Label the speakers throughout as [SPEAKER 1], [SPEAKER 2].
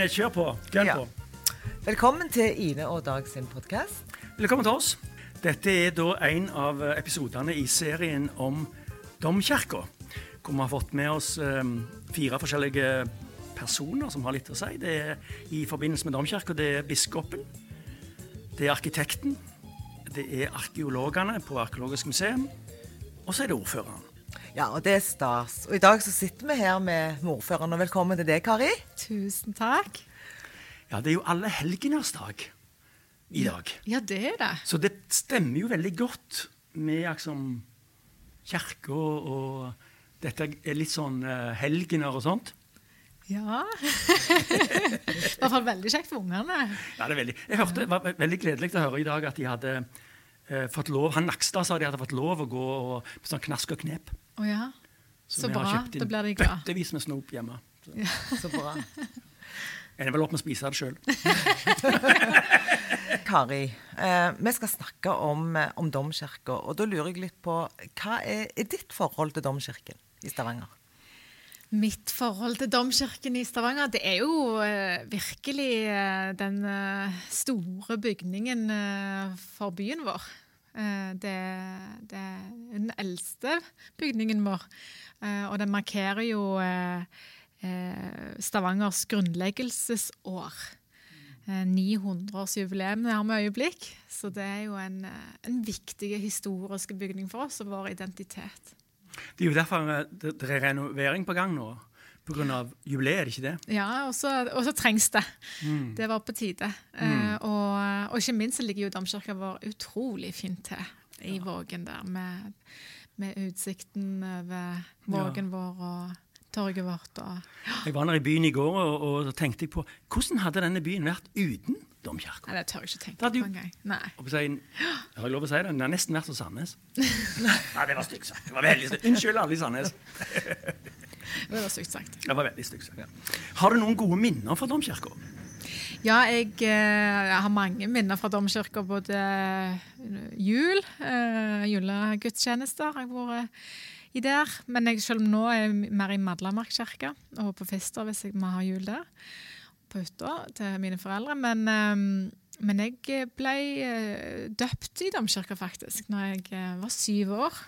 [SPEAKER 1] OK, kjør på. Gønn
[SPEAKER 2] Ja.
[SPEAKER 1] på.
[SPEAKER 2] Velkommen til Ine og Dag sin podkast.
[SPEAKER 1] Velkommen til oss. Dette er da en av episodene i serien om Domkirka. Hvor vi har fått med oss eh, fire forskjellige personer som har litt å si. Det er i forbindelse med Domkirka. Det er biskopen, det er arkitekten, det er arkeologene på Arkeologisk museum, og så er det ordføreren.
[SPEAKER 2] Ja, og det er stas. Og i dag så sitter vi her med ordføreren, og velkommen til deg, Kari.
[SPEAKER 3] Tusen takk.
[SPEAKER 1] Ja, det er jo alle helgeners dag i dag.
[SPEAKER 3] Ja, det er det.
[SPEAKER 1] Så det stemmer jo veldig godt med liksom kirka og dette er litt sånn uh, helgener og sånt.
[SPEAKER 3] Ja. I hvert fall veldig kjekt for ungene.
[SPEAKER 1] Ja, det er veldig. Jeg hørte, det var veldig gledelig å høre i dag at de hadde eh, fått lov Han Nakstad sa de hadde fått lov å gå og, på sånn knask og knep.
[SPEAKER 3] Å ja. Så
[SPEAKER 1] så har
[SPEAKER 3] bra.
[SPEAKER 1] inn
[SPEAKER 3] Da blir de glad.
[SPEAKER 1] Bøttevis med snop hjemme. Så
[SPEAKER 2] Så bra.
[SPEAKER 1] Ender vel opp med å spise det sjøl.
[SPEAKER 2] Kari, eh, vi skal snakke om, eh, om domkirka, og da lurer jeg litt på hva er, er ditt forhold til domkirken i Stavanger?
[SPEAKER 3] Mitt forhold til domkirken i Stavanger, det er jo eh, virkelig eh, den store bygningen eh, for byen vår. Eh, det, det er den eldste bygningen vår, eh, og den markerer jo eh, Stavangers grunnleggelsesår. Eh, 900-årsjubileum har vi øyeblikk, så det er jo en, en viktig historisk bygning for oss og vår identitet.
[SPEAKER 1] Det er jo derfor det er renovering på gang nå. Pga. jubileet, er det ikke det?
[SPEAKER 3] Ja, og så trengs det. Det var på tide. Eh, og, og ikke minst så ligger jo domkirka vår utrolig fint til i Vågen der, med, med utsikten over Vågen vår og torget vårt. Og,
[SPEAKER 1] Jeg var der i byen i går og, og tenkte jeg på hvordan hadde denne byen vært uten domkirka?
[SPEAKER 3] nei, det tør jeg ikke tenke på engang.
[SPEAKER 1] Har jeg lov å si det? Den har nesten vært som Sandnes. Nei, det var stygt sagt. Det var veldig stygt. Unnskyld alle i Sandnes.
[SPEAKER 3] Det var stygt sagt.
[SPEAKER 1] Det var veldig stygt sagt. Ja. Har du noen gode minner fra domkirka?
[SPEAKER 3] Ja, jeg, eh, jeg har mange minner fra domkirka. Både eh, jul, uh, julegudstjenester har jeg vært i der. Men jeg, selv nå er jeg mer i Madlamark kirke og på Fister hvis jeg må ha jul der. På hytta til mine foreldre. Men, eh, men jeg ble døpt i domkirka faktisk når jeg var syv år.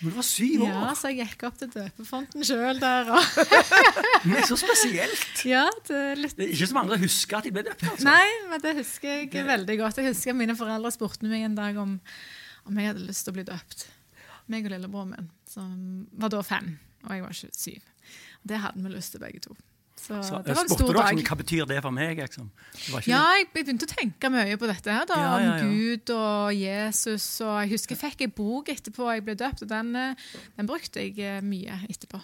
[SPEAKER 1] Men du var syv år!
[SPEAKER 3] Ja, Så jeg gikk opp til døpefonten sjøl der. Og,
[SPEAKER 1] Men det så spesielt!
[SPEAKER 3] ja, det er litt
[SPEAKER 1] Det er ikke som andre husker at de ble døpt. altså.
[SPEAKER 3] Nei, men det husker jeg veldig godt. Jeg husker Mine foreldre spurte meg en dag om, om jeg hadde lyst til å bli døpt. Meg og lillebroren min, som var da fem, og jeg var 27. Det hadde vi lyst til, begge to. Så,
[SPEAKER 1] Så,
[SPEAKER 3] det var en stor dag.
[SPEAKER 1] liksom, hva betyr det for meg? Liksom? Det
[SPEAKER 3] Ja, jeg begynte å tenke mye på dette her, da,
[SPEAKER 1] Ja, ja, ja.
[SPEAKER 3] om Gud og Jesus. Og jeg husker jeg fikk en bok etterpå jeg ble døpt, og den, eh, den brukte jeg eh, mye etterpå.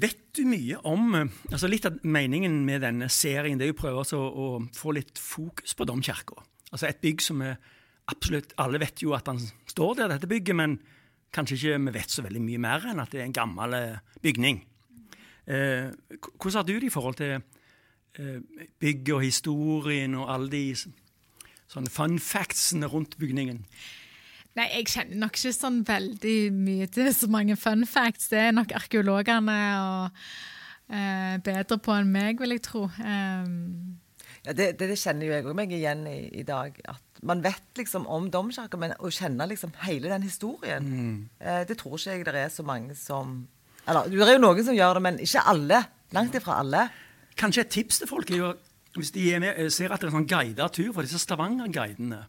[SPEAKER 1] Vet du mye om eh, altså Litt av meningen med denne serien det er jo å prøve altså å få litt fokus på domkirka. Altså et bygg som er absolutt Alle vet jo at han står der, dette bygget, men kanskje ikke vi vet så veldig mye mer enn at det er en gammel bygning. Eh, hvordan har du det i forhold til eh, bygget og historien og alle de sånne fun factsene rundt bygningen?
[SPEAKER 3] Nei, jeg kjenner nok ikke sånn veldig mye til så mange fun facts. Det er nok arkeologene og, eh, bedre på enn meg, vil jeg tro. Um,
[SPEAKER 2] Ja, det, det, det kjenner jo jeg òg meg igjen i, i dag. At man vet liksom om domkirka, men å kjenne liksom hele den historien, eh, det tror ikke jeg det er så mange som Eller det er jo noen som gjør det, men ikke alle. Langt ifra alle.
[SPEAKER 1] Kanskje et tips til folk er jo hvis de er med, eh, ser at det er en sånn guidet tur, for disse Stavanger-guidene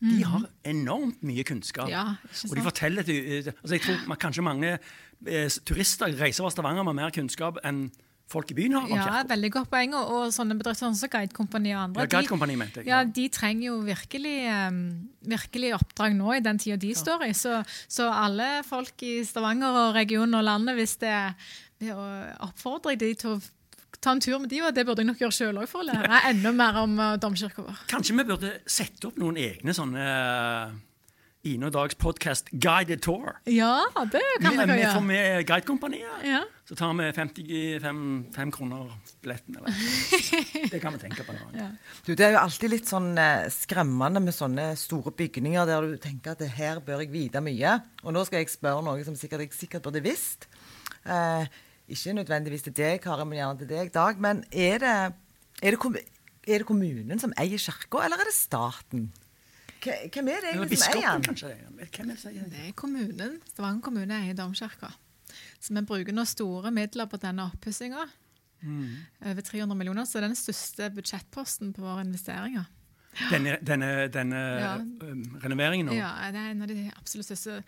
[SPEAKER 1] de har enormt mye kunnskap.
[SPEAKER 3] Mhm. Ja,
[SPEAKER 1] og de forteller til, eh, altså Jeg tror man, kanskje mange eh, turister reiser over Stavanger med mer kunnskap enn folk i byen har
[SPEAKER 3] ja, veldig godt poeng. Og, og sånne bedrifter som Guidekompani og andre.
[SPEAKER 1] Ja, Guidekompani mente jeg,
[SPEAKER 3] Ja,
[SPEAKER 1] ja.
[SPEAKER 3] de trenger jo virkelig, um, virkelig oppdrag nå i den tida de står i. Så, så alle folk i Stavanger og regionen og landet, hvis det det oppfordrer de til å ta en tur med de, og det burde jeg nok gjøre sjøl òg, for å lære enda mer om uh, domkirka vår.
[SPEAKER 1] Kanskje vi burde sette opp noen egne sånne Ine og Dags podkast Guided Tour.
[SPEAKER 3] Ja, det kan
[SPEAKER 1] Vi, vi får med Guidekompaniet.
[SPEAKER 3] Ja.
[SPEAKER 1] Så tar vi 55 kroner billetten. Eller. Det kan vi tenke på. Ja.
[SPEAKER 2] Du, det er jo alltid litt sånn eh, skremmende med sånne store bygninger der du tenker at her bør jeg vite mye. Og nå skal jeg spørre noe som sikkert jeg sikkert burde visst. Eh, ikke nødvendigvis til deg, Kari, men gjerne til deg, Dag. Men er det, er det, er det kommunen som eier kirka, eller er det staten? Hvem er det egentlig som eier
[SPEAKER 1] biskopen,
[SPEAKER 2] den?
[SPEAKER 1] kanskje. Hvem er det
[SPEAKER 3] er kommunen. Stavanger kommune eier domkirka. Så vi bruker nå store midler på denne oppussinga. Over 300 millioner, så det er den største budsjettposten på våre investeringer.
[SPEAKER 1] Denne, denne, denne
[SPEAKER 3] Ja.
[SPEAKER 1] renoveringen nå?
[SPEAKER 3] Ja, det er en av de absolutt største.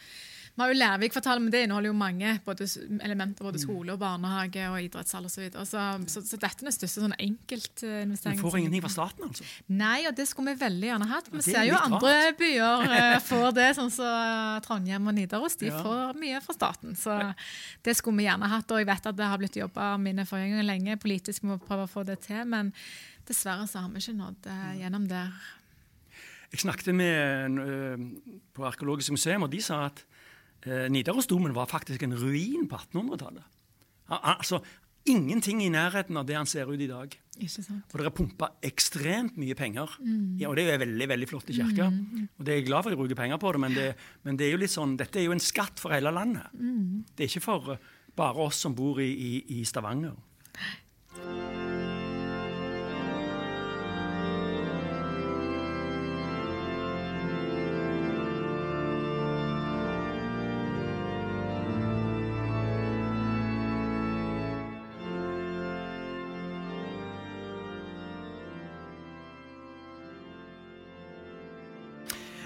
[SPEAKER 3] Vi har jo Lærvik-kvartalet, men det inneholder jo mange både elementer. Både skole og barnehage og idrettshall osv. Så, så, så, så dette er den største sånn enkeltinvesteringen.
[SPEAKER 1] Du får ingenting fra staten, altså?
[SPEAKER 3] Nei, og det skulle vi veldig gjerne hatt. Vi
[SPEAKER 1] er
[SPEAKER 3] ser jo
[SPEAKER 1] andre
[SPEAKER 3] andre byer uh, får det, sånn som Trondheim og Nidaros. De
[SPEAKER 1] Ja.
[SPEAKER 3] får mye fra staten. Så det skulle vi gjerne hatt. Og jeg vet at det har blitt jobba av mine forgjengere lenge politisk med å prøve å få det til, men dessverre så har vi ikke nådd uh, gjennom der.
[SPEAKER 1] Jeg snakket med ø, på Arkeologisk museum, og de sa at uh, Nidarosdomen var faktisk en ruin på 1800-tallet. Altså, ingenting i nærheten av det han ser ut i dag.
[SPEAKER 3] Ikke sant?
[SPEAKER 1] Og det er pumpa ekstremt mye penger. Ja, og det er jo en veldig veldig flotte kirke. Og det er jeg glad for at de bruker penger på det, men, det, men det er jo litt sånn, dette er jo en skatt for hele landet. Det er ikke for uh, bare oss som bor i, i, i Stavanger.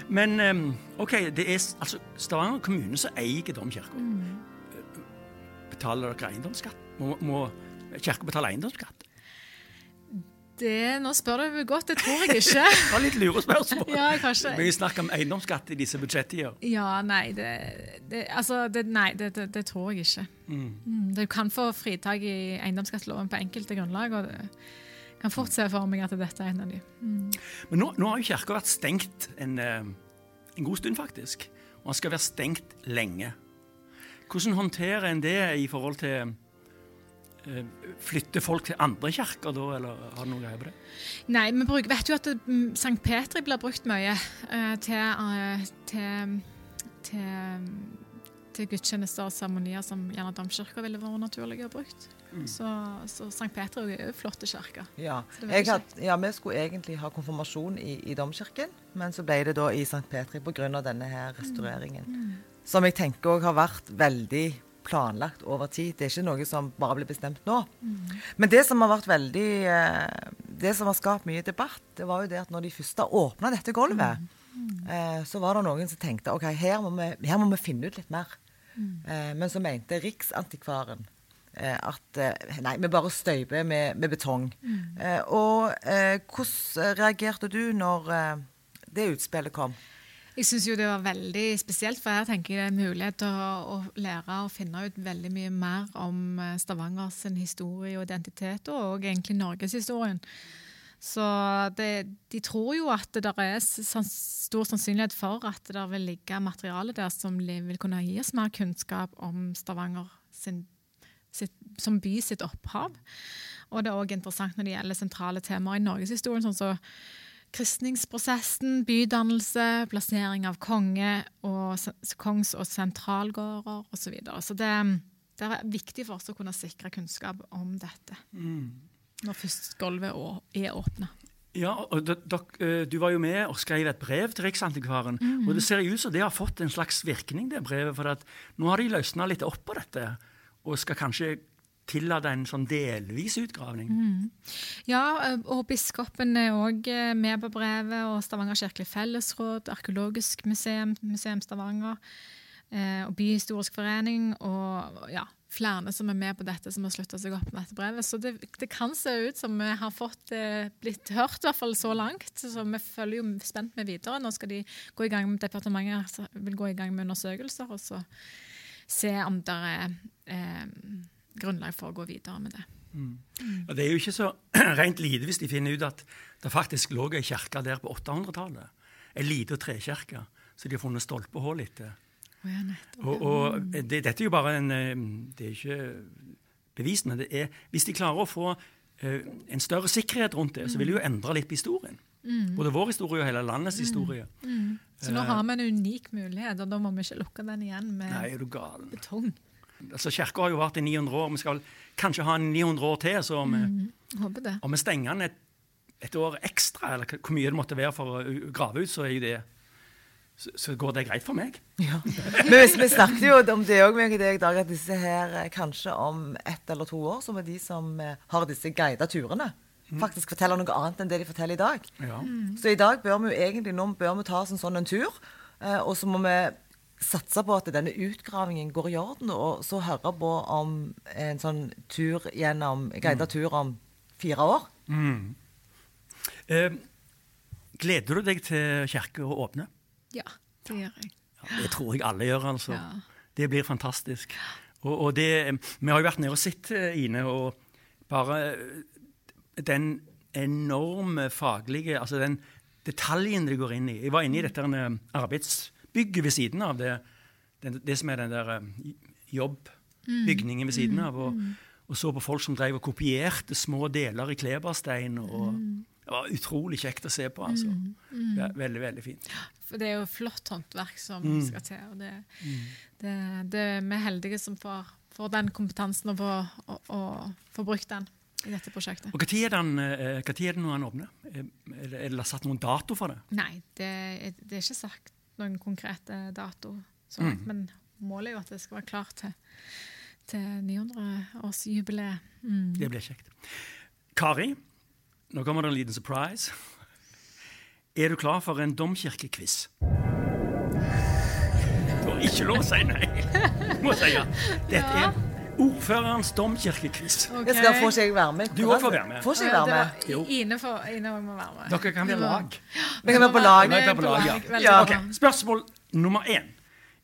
[SPEAKER 1] Men um, OK, det er altså Stavanger kommune som eier domkirka. Betaler dere eiendomsskatt? Må, må kirka betale eiendomsskatt?
[SPEAKER 3] Det, nå spør du godt, det tror jeg ikke.
[SPEAKER 1] Det var litt lure spørsmål.
[SPEAKER 3] Ja, kanskje.
[SPEAKER 1] Mye snakk om eiendomsskatt i disse budsjettider.
[SPEAKER 3] Ja, nei, det, det, altså, det, nei, det, tror jeg ikke. Mm, Du kan få fritak i eiendomsskatteloven på enkelte grunnlag, og det kan fort se for meg at dette er en av de.
[SPEAKER 1] Men nå, nå har jo kirka vært stengt en, eh, en god stund, faktisk. Og den skal være stengt lenge. Hvordan håndterer en det i forhold til eh, Flytter folk til andre kirker da, eller har du noe greie på det?
[SPEAKER 3] Nei, vi bruker, vet jo at St. Sankt Petri blir brukt mye uh, til, uh, til, til, til gudstjenester og seremonier som gjerne domkirka ville vært naturlig å brukt. Så, så St. Petri er jo flotte kirker.
[SPEAKER 2] Ja. Ja, vi skulle egentlig ha konfirmasjon i, i domkirken, men så ble det da i St. Petri pga. denne her restaureringen. Som jeg tenker òg har vært veldig planlagt over tid. Det er ikke noe som bare blir bestemt nå. Men det som har vært veldig eh, Det som har skapt mye debatt, det var jo det at når de først åpna dette gulvet, eh, så var det noen som tenkte OK, her må vi, her må vi finne ut litt mer. Eh, men så mente Riksantikvaren eh, at eh, nei, vi bare støyper med, med betong. Eh, og eh, hvordan reagerte du når det utspillet kom?
[SPEAKER 3] Jeg syns jo det var veldig spesielt, for her tenker jeg det er mulighet til å, å lære og finne ut veldig mye mer om Stavangers historie og identitet, og egentlig norgeshistorien. Så det, de tror jo at det er stor sannsynlighet for at det vil ligge materiale der som vil kunne gi oss mer kunnskap om Stavanger sin, sitt, som by sitt opphav. Og det er òg interessant når det gjelder sentrale temaer i norgeshistorien, sånn som kristningsprosessen, bydannelse, plassering av konge og kongs- og sentralgårder osv. Så, videre. så det, det er viktig for oss å kunne sikre kunnskap om dette. Når først gulvet er åpna.
[SPEAKER 1] Ja, og dok- eh, Du var jo med og skrev et brev til Riksantikvaren. Og Det ser ut som det har fått en slags virkning, det brevet. For at nå har de løsna litt opp på dette, og skal kanskje tillate en sånn delvis utgravning.
[SPEAKER 3] Ja, eh, og biskopen er òg med på brevet, og Stavanger kirkelig fellesråd, Arkeologisk museum, Museum Stavanger, eh, og Byhistorisk forening, og ja, flere som er med på dette, som har slutta seg opp med dette brevet. Så det, det kan se ut som vi har fått eh, blitt hørt, i hvert fall så langt. Så vi følger jo spent med videre. Nå skal de gå i gang med departementet så vil gå i gang med undersøkelser, og så se om det er eh, grunnlag for å gå videre med det.
[SPEAKER 1] Og Det er jo ikke så rent lite hvis de finner ut at det faktisk lå ei kirke der på 800-tallet. Ei lita trekirke så de har funnet stolpehull etter.
[SPEAKER 3] Ja.
[SPEAKER 1] Og, og det, dette er jo bare en eh, Det er ikke bevist, men det er, hvis de klarer å få eh, en større sikkerhet rundt det, så vil det jo endre litt på historien. Både vår historie og hele landets historie.
[SPEAKER 3] Så nå har vi en unik mulighet, og da må vi ikke lukke den igjen med
[SPEAKER 1] Nei,
[SPEAKER 3] betong.
[SPEAKER 1] Altså, Kirka har jo vært i 900 år. Vi skal vel kanskje ha 900 år til. Så om, vi-
[SPEAKER 3] Håper det.
[SPEAKER 1] om vi stenger den et, et år ekstra, eller hvor mye det måtte være for å grave ut, så, er jo det, så, så går det greit for meg.
[SPEAKER 2] Ja. Men hvis vi snakket jo om det òg, meg og deg, Dag, at disse her eh, kanskje om ett eller to år, så må de som eh, har disse guida turene, faktisk fortelle noe annet enn det de forteller i dag.
[SPEAKER 1] Ja.
[SPEAKER 2] Så i dag bør vi jo egentlig nå bør vi ta oss en sånn en tur, eh, og så må vi satse på at denne utgravingen går i orden, og så høre på om en sånn tur gjennom guida tur om fire år.
[SPEAKER 1] Eh, gleder du deg til kirka å åpne?
[SPEAKER 3] Ja, det gjør jeg.
[SPEAKER 1] Ja, det tror jeg alle gjør, altså. Det blir fantastisk. Og, og det, vi har jo vært nede og sett, eh, Ine, og bare eh, den enorme faglige Altså den detaljen det går inn i. Jeg var inne i dette eh, arbeidsbygget ved siden av det, den, det som er den der jobbbygningen ved siden av. Og, og så på folk som drev og kopierte små deler i kleberstein. og Det var utrolig kjekt å se på. altså. Ja, veldig, veldig fint.
[SPEAKER 3] For det er jo flott håndverk som
[SPEAKER 1] Mm.
[SPEAKER 3] skal til. og det, det, det er vi heldige som får, får den kompetansen og får, og, og får brukt den i dette prosjektet.
[SPEAKER 1] Og Når er, den, eh, hva tid er det når den åpner? Er er det, er det satt noen dato for det?
[SPEAKER 3] Nei, det, er- det er ikke sagt noen konkrete dato, så
[SPEAKER 1] Mm.
[SPEAKER 3] men målet er jo at det skal være klart til, til 900-årsjubileet. Mm.
[SPEAKER 1] Det blir kjekt. Kari, nå kommer det en liten surprise. Er du klar for en domkirkequiz? Du har ikke lov å si nei. Du må si ja. Dette er ordførerens domkirkequiz.
[SPEAKER 3] Okay.
[SPEAKER 2] Jeg skal få seg være med?
[SPEAKER 1] Du òg får være med.
[SPEAKER 2] Får seg være med?
[SPEAKER 1] Jo.
[SPEAKER 3] Ine Ine må være med.
[SPEAKER 1] Dere kan være lag.
[SPEAKER 2] Vi kan være på lag.
[SPEAKER 1] På ja.
[SPEAKER 2] Ja.
[SPEAKER 3] bra.
[SPEAKER 1] Spørsmål nummer én.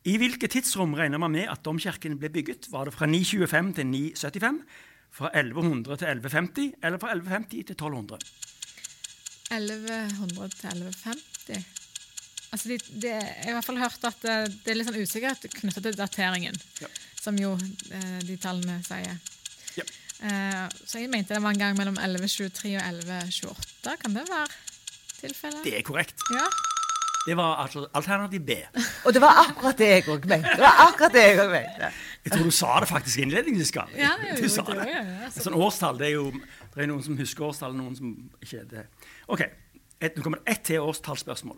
[SPEAKER 1] I hvilket tidsrom regner man med at domkirken ble bygget? Var det fra 925 til 975? Fra 1100 til 1150? Eller fra 1150 til 1200?
[SPEAKER 3] 1100 til 1150. Altså, det, det, jeg har i hvert fall hørt at det, det er litt sånn usikkerhet knyttet til dateringen,
[SPEAKER 1] Ja.
[SPEAKER 3] som jo eh, de tallene sier.
[SPEAKER 1] Ja.
[SPEAKER 3] Eh, så jeg mente det var en gang mellom 1123 og 1128. Kan det være tilfellet?
[SPEAKER 1] Det er korrekt.
[SPEAKER 3] Ja.
[SPEAKER 1] Det var altså alternativ B.
[SPEAKER 2] Og det var akkurat det jeg òg mente. Det var akkurat det jeg også mente.
[SPEAKER 1] Jeg tror du sa det faktisk innledningsvis. Kari.
[SPEAKER 3] Ja, jo,
[SPEAKER 1] du sa
[SPEAKER 3] det
[SPEAKER 1] det.
[SPEAKER 3] ja, så-
[SPEAKER 1] Sånn årstall, det er jo Det er noen som husker årstall, noen som ikke er det. OK. Et, nå kommer det ett til årstallsspørsmål.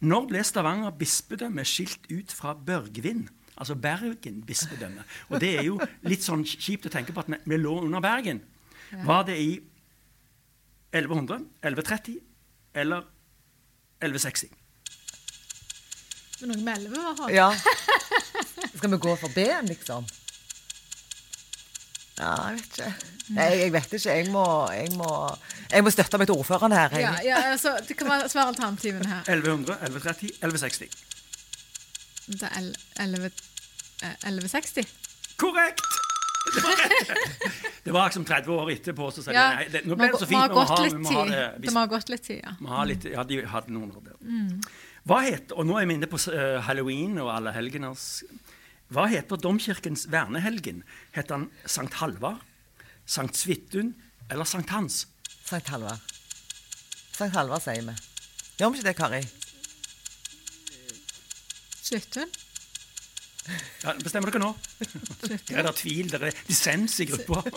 [SPEAKER 1] Når ble Stavanger bispedømme skilt ut fra Børgvin? Altså Bergen bispedømme. Og det er jo litt sånn kjipt å tenke på at vi lå under Bergen. Var det i 1100, 1130 eller 1160?
[SPEAKER 3] Men noe med 11 var
[SPEAKER 2] Ja. Skal vi gå for B-en, liksom? Ja, jeg vet ikke. Nei, jeg vet ikke. Jeg må, jeg må, jeg må støtte meg til ordføreren her.
[SPEAKER 3] Ja, ja, altså, det kan være svaralternativene her.
[SPEAKER 1] 1100, 1130, 1160.
[SPEAKER 3] Det er el- 11, eh, 1160.
[SPEAKER 1] Korrekt! Det var liksom 30 år etterpå. Så sa de
[SPEAKER 3] Ja,
[SPEAKER 1] nei, det, nå ble det så fint. Vi må
[SPEAKER 3] gått
[SPEAKER 1] ha, vi må ha
[SPEAKER 3] det
[SPEAKER 1] det.
[SPEAKER 3] Det må ha gått litt tid, ja.
[SPEAKER 1] Ha litt, ja, de hadde noen år der. Hva heter, og nå er vi inne på uh, halloween og alle helgeners Hva heter domkirkens vernehelgen? Heter han Sankt Halvard, Sankt Svithun eller Sankt Hans?
[SPEAKER 2] Sankt Halvard. Sankt Halvard, sier vi. Gjør vi ikke det, Kari?
[SPEAKER 3] Sluttun?
[SPEAKER 1] Ja, bestemmer dere nå? Er det tvil? Det er dissens i gruppa.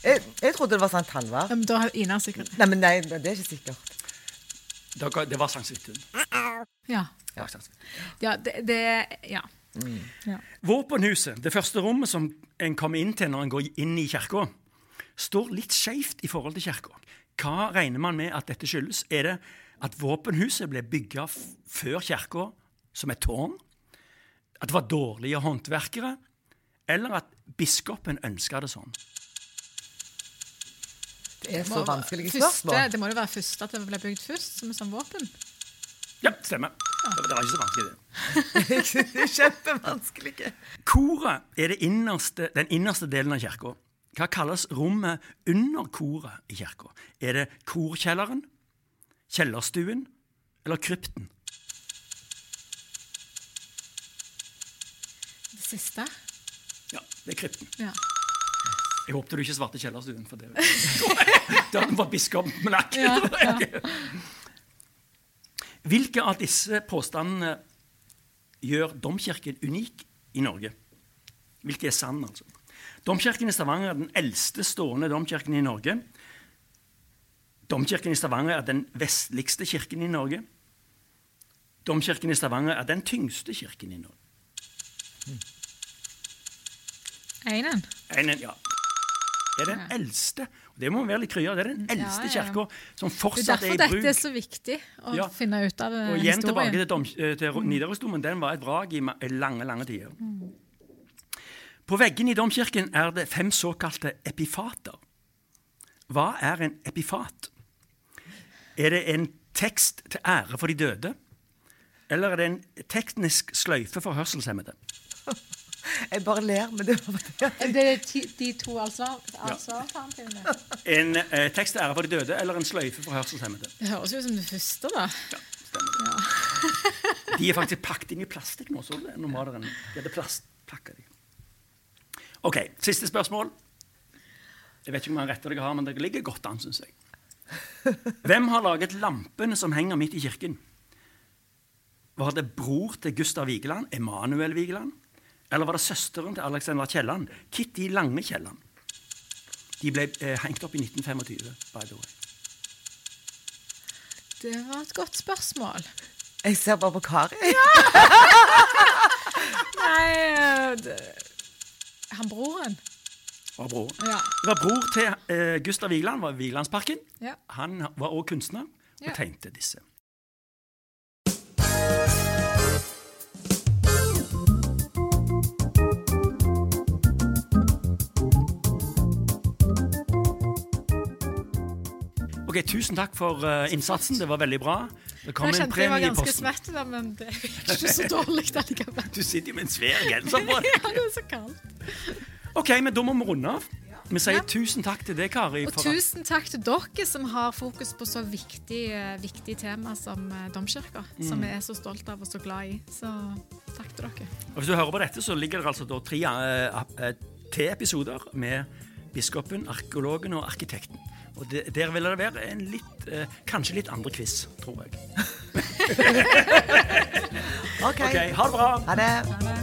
[SPEAKER 2] Jeg, jeg trodde det var Sankt Halvard.
[SPEAKER 3] Ja, men da har Ina sikkert
[SPEAKER 2] Nei, men nei, det er ikke sikkert.
[SPEAKER 1] Dere- Det var Sankt Svithun.
[SPEAKER 3] Ja.
[SPEAKER 1] Det var Sankt Svithun.
[SPEAKER 3] ja det, det Ja. ja.
[SPEAKER 1] Våpenhuset, det første rommet som en kommer inn til når en går inn i kirka, står litt skeivt i forhold til kirka. Hva regner man med at dette skyldes? Er det at våpenhuset ble bygga før kirka som et tårn? At det var dårlige håndverkere? Eller at biskopen ønska det sånn?
[SPEAKER 2] Det er så vanskelige
[SPEAKER 3] Første,
[SPEAKER 2] spørsmål.
[SPEAKER 3] det må jo være første at det ble bygd først, som, som våpen.
[SPEAKER 1] Ja, stemmer. Det det var ikke så vanskelig, det.
[SPEAKER 2] Kjempevanskelige.
[SPEAKER 1] Koret er det innerste, den innerste delen av kirka. Hva kalles rommet under koret i kirka? Er det korkjelleren, kjellerstuen eller krypten?
[SPEAKER 3] Siste?
[SPEAKER 1] Ja, det er krypten.
[SPEAKER 3] Ja.
[SPEAKER 1] Jeg håpte du ikke svarte kjellerstuen, for det Da hadde du fått biskopen på nakken.
[SPEAKER 3] Ja, ja.
[SPEAKER 1] Hvilke av disse påstandene gjør domkirken unik i Norge? Hvilke er sann, altså? Domkirken i Stavanger er den eldste stående domkirken i Norge. Domkirken i Stavanger er den vestligste kirken i Norge. Domkirken i Stavanger er den tyngste kirken i Norge.
[SPEAKER 3] Einen.
[SPEAKER 1] Einen, ja. Det er den eldste. og Det må være litt krya. Det er den eldste
[SPEAKER 3] Ja,
[SPEAKER 1] kirka som
[SPEAKER 3] fortsatt er
[SPEAKER 1] Det er
[SPEAKER 3] derfor dette er så viktig å
[SPEAKER 1] Ja.
[SPEAKER 3] finne ut av historien.
[SPEAKER 1] Og igjen tilbake til, dom, eh, til Nidarosdomen. Den var et vrak i lange, lange tider. På veggene i domkirken er det fem såkalte epifater. Hva er en epifat? Er det en tekst til ære for de døde? Eller er det en teknisk sløyfe for hørselshemmede?
[SPEAKER 2] Jeg bare ler med det.
[SPEAKER 3] var det ti- de to altså- alternativene?
[SPEAKER 1] En eh, tekst til ære for de døde eller en sløyfe for hørselshemmede?
[SPEAKER 3] Det høres jo ut som det første, da.
[SPEAKER 1] Ja, stemmer det. De er faktisk pakket inn i plastikk nå. så det. Det en, de hadde plastpakka de. OK, siste spørsmål. Jeg vet ikke hvor mange retter dere har, men dere ligger godt an, syns jeg. Hvem har laget lampene som henger midt i kirken? Var det bror til Gustav Vigeland, Emanuel Vigeland? Eller var det søsteren til Alexander Kielland, Kitty Lange Kielland? De ble eh, hengt opp i 1925, by the way.
[SPEAKER 3] Det var et godt spørsmål.
[SPEAKER 2] Jeg ser bare på Kari.
[SPEAKER 3] Nei eh, det- Han broren?
[SPEAKER 1] Var bror.
[SPEAKER 3] Ja.
[SPEAKER 1] Det var bror til eh, Gustav Vigeland, var Vigelandsparken.
[SPEAKER 3] ja.
[SPEAKER 1] Han var også kunstner og
[SPEAKER 3] Ja.
[SPEAKER 1] tegnte disse. Ok, Tusen takk for uh, innsatsen. Det var veldig bra. Det kom
[SPEAKER 3] Jeg
[SPEAKER 1] en
[SPEAKER 3] kjente jeg var ganske
[SPEAKER 1] posten.
[SPEAKER 3] svett, men det er ikke så dårlig allikevel.
[SPEAKER 1] Du sitter jo med en svær genser på.
[SPEAKER 3] Ja, det er så kaldt.
[SPEAKER 1] Ok, men da må vi runde av. Vi sier
[SPEAKER 3] Ja.
[SPEAKER 1] tusen takk til deg, Kari.
[SPEAKER 3] Og tusen takk til dere som har fokus på så viktig, eh, viktig tema som domkirka.
[SPEAKER 1] Mm.
[SPEAKER 3] Som vi er så stolt av og så glad i. Så takk til dere.
[SPEAKER 1] Og Hvis du hører på dette, så ligger det altså da tre eh, eh, til episoder med biskopen, arkeologen og arkitekten. Og det, der vil det være en litt, eh, kanskje litt andre quiz, tror jeg.
[SPEAKER 2] OK.
[SPEAKER 1] Ok, Ha det bra!
[SPEAKER 2] Ha det.
[SPEAKER 3] Ha det.